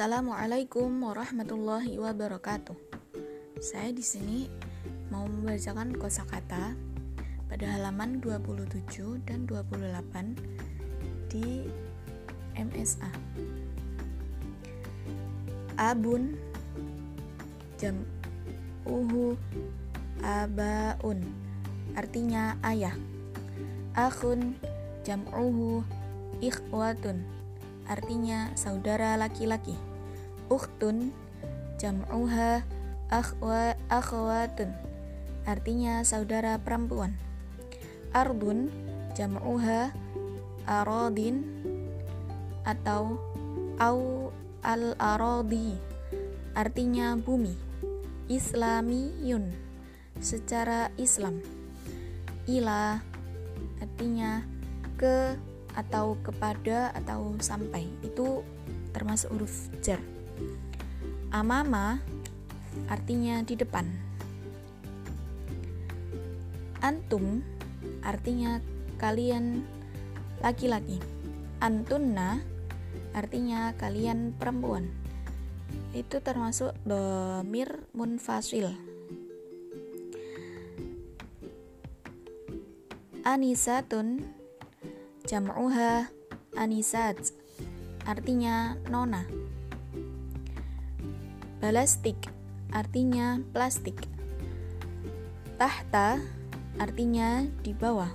Assalamualaikum warahmatullahi wabarakatuh. Saya di sini mau membacakan kosakata pada halaman 27 dan 28 di MSA. Abun jam uhu abaun artinya ayah. Akhun jam'uhu ikhwatun artinya saudara laki-laki. Ukhtun jam'uha akhwa akhwatun artinya saudara perempuan. Ardun jam'uha aradin atau au al aradi artinya bumi. Islamiyun secara Islam. Ila artinya ke atau kepada atau sampai itu termasuk huruf jar. Amama artinya di depan. Antum artinya kalian laki-laki. Antunna artinya kalian perempuan. Itu termasuk domir munfasil. Anisatun jam'uha anisat artinya nona balastik artinya plastik. Tahta artinya di bawah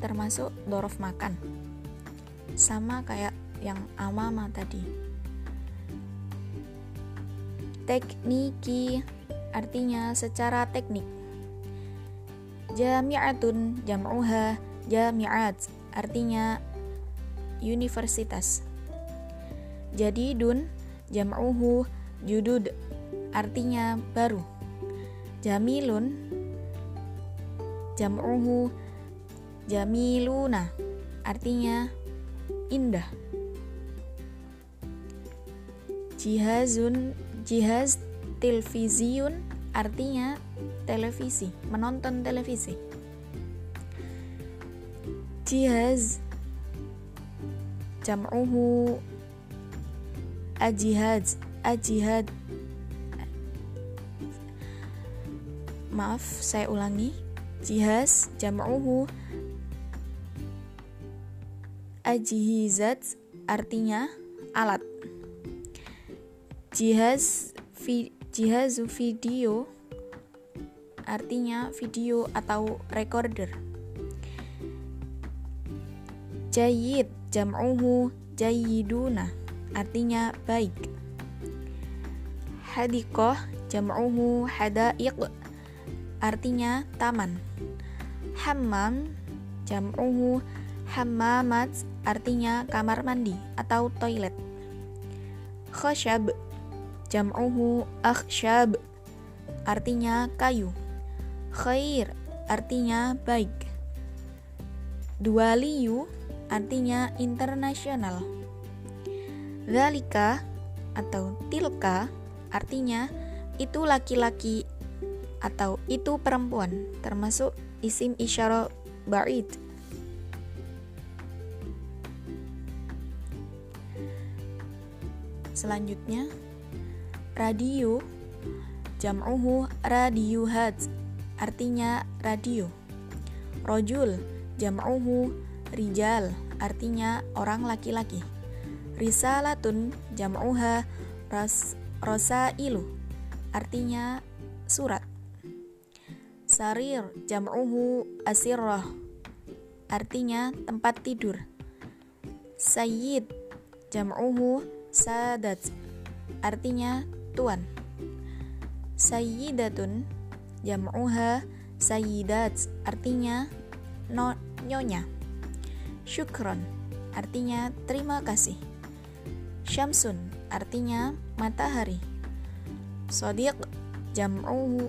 termasuk dorof makan. Sama kayak yang amama tadi. Tekniki artinya secara teknik. Jami'atun jam'uha jami'at artinya universitas. Jadi dun jam'uhu judud artinya baru. Jamilun jam'uhu jamiluna artinya indah. Jihazun jihaz televisiun artinya televisi, menonton televisi jihaz jam'uhu ajihad ajihad maaf saya ulangi. Jihaz jam'uhu. Ajihizat artinya alat. Jihaz vi, jihazu video artinya video atau recorder. Jayyid jam'uhu. Jayyiduna artinya baik. Hadikoh jam'uhu hadaiq artinya taman. Hammam jam'uhu hammamat artinya kamar mandi atau toilet. Khoshab jam'uhu akhshab artinya kayu. Khair artinya baik. Dualiyu artinya internasional. Zalika atau tilka artinya itu laki-laki atau itu perempuan, termasuk isim isyara ba'id. Selanjutnya, radio jam'uhu radiyuhat artinya radio. Rojul jam'uhu rijal artinya orang laki-laki. Risalatun jam'uha ras rosailu artinya surat. Sarir jam'uhu asirrah artinya tempat tidur. Sayyid jam'uhu sadat artinya tuan. Sayyidatun jam'uha sayyidat artinya no, nyonya. Syukron artinya terima kasih. Syamsun artinya matahari. Sodiq jam'uhu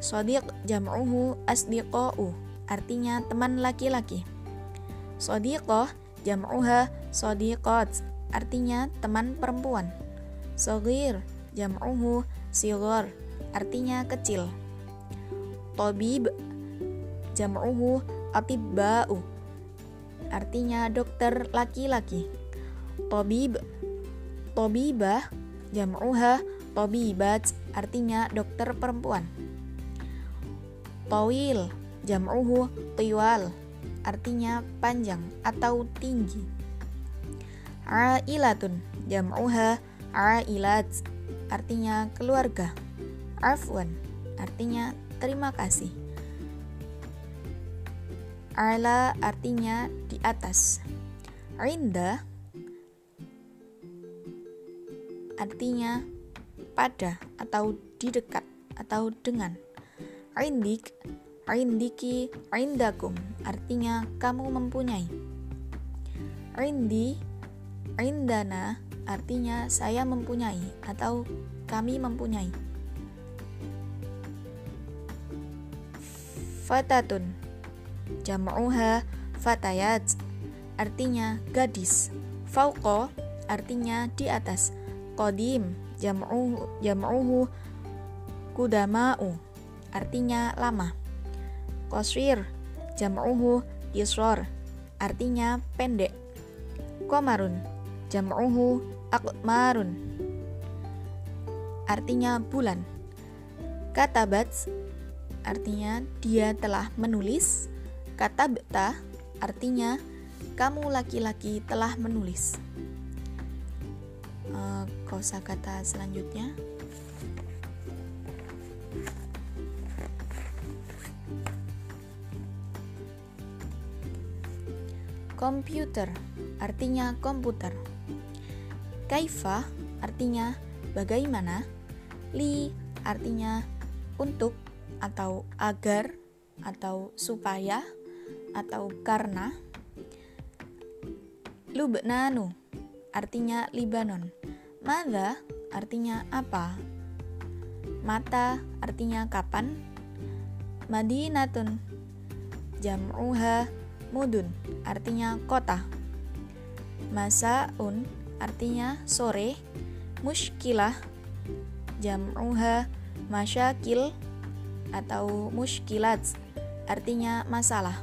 Sodiq jam'uhu asdiqa'u artinya teman laki-laki. Sodiqoh jam'uha sodiqat artinya teman perempuan. Sogir jam'uhu sigor artinya kecil. Tobib jam'uhu atibba'u artinya dokter laki-laki. Tobib Tobibah jam'uha tobibat artinya dokter perempuan. Tawil jam'uhu tiwal artinya panjang atau tinggi. Ailatun jam'uha ailat artinya keluarga. Afwan artinya terima kasih. Ala artinya di atas. Rinda artinya pada atau di dekat atau dengan. Rindik, rindiki, rindakum artinya kamu mempunyai. Rindi, rindana artinya saya mempunyai atau kami mempunyai. Fatatun jam'uha fatayat artinya gadis. Fauqo artinya di atas qadim jam'uhu jam'uhu kudama'u artinya lama. Qasir jam'uhu isror artinya pendek. Komarun jam'uhu akmarun artinya bulan. Katabat artinya dia telah menulis. Katabta artinya kamu laki-laki telah menulis uh, kosakata selanjutnya. Komputer artinya komputer. Kaifa artinya bagaimana. Li artinya untuk atau agar atau supaya atau karena. Lubnanu artinya Libanon. Mada artinya apa? Mata artinya kapan? Madinatun jam'uha mudun artinya kota. Masaun artinya sore. Muskilah jam'uha masyakil atau muskilat artinya masalah.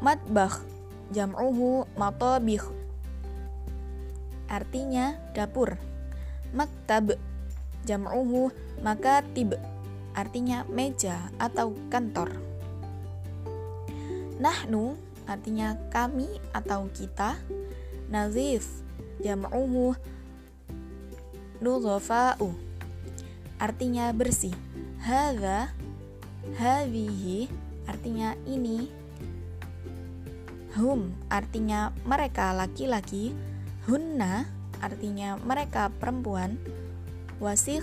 Matbah jam'uhu matabih artinya dapur. Maktab jam'uhu makatib. Artinya meja atau kantor. Nahnu artinya kami atau kita. Nazif jam'uhu. Nudhafa'u artinya bersih. Hadza hadhihi artinya ini hum artinya mereka laki-laki, hunna artinya mereka perempuan, wasih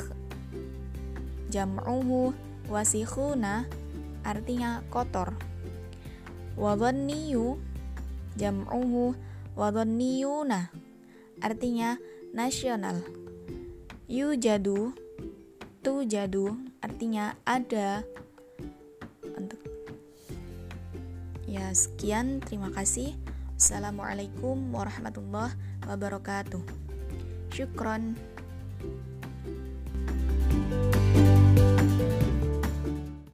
jam'uhu. Wasihuna artinya kotor. Wadhanniyu jam'uhu. Wadhanniyuna artinya nasional. Yujadu tujadu artinya ada Ya, sekian. Terima kasih. Assalamualaikum warahmatullahi wabarakatuh. Syukron.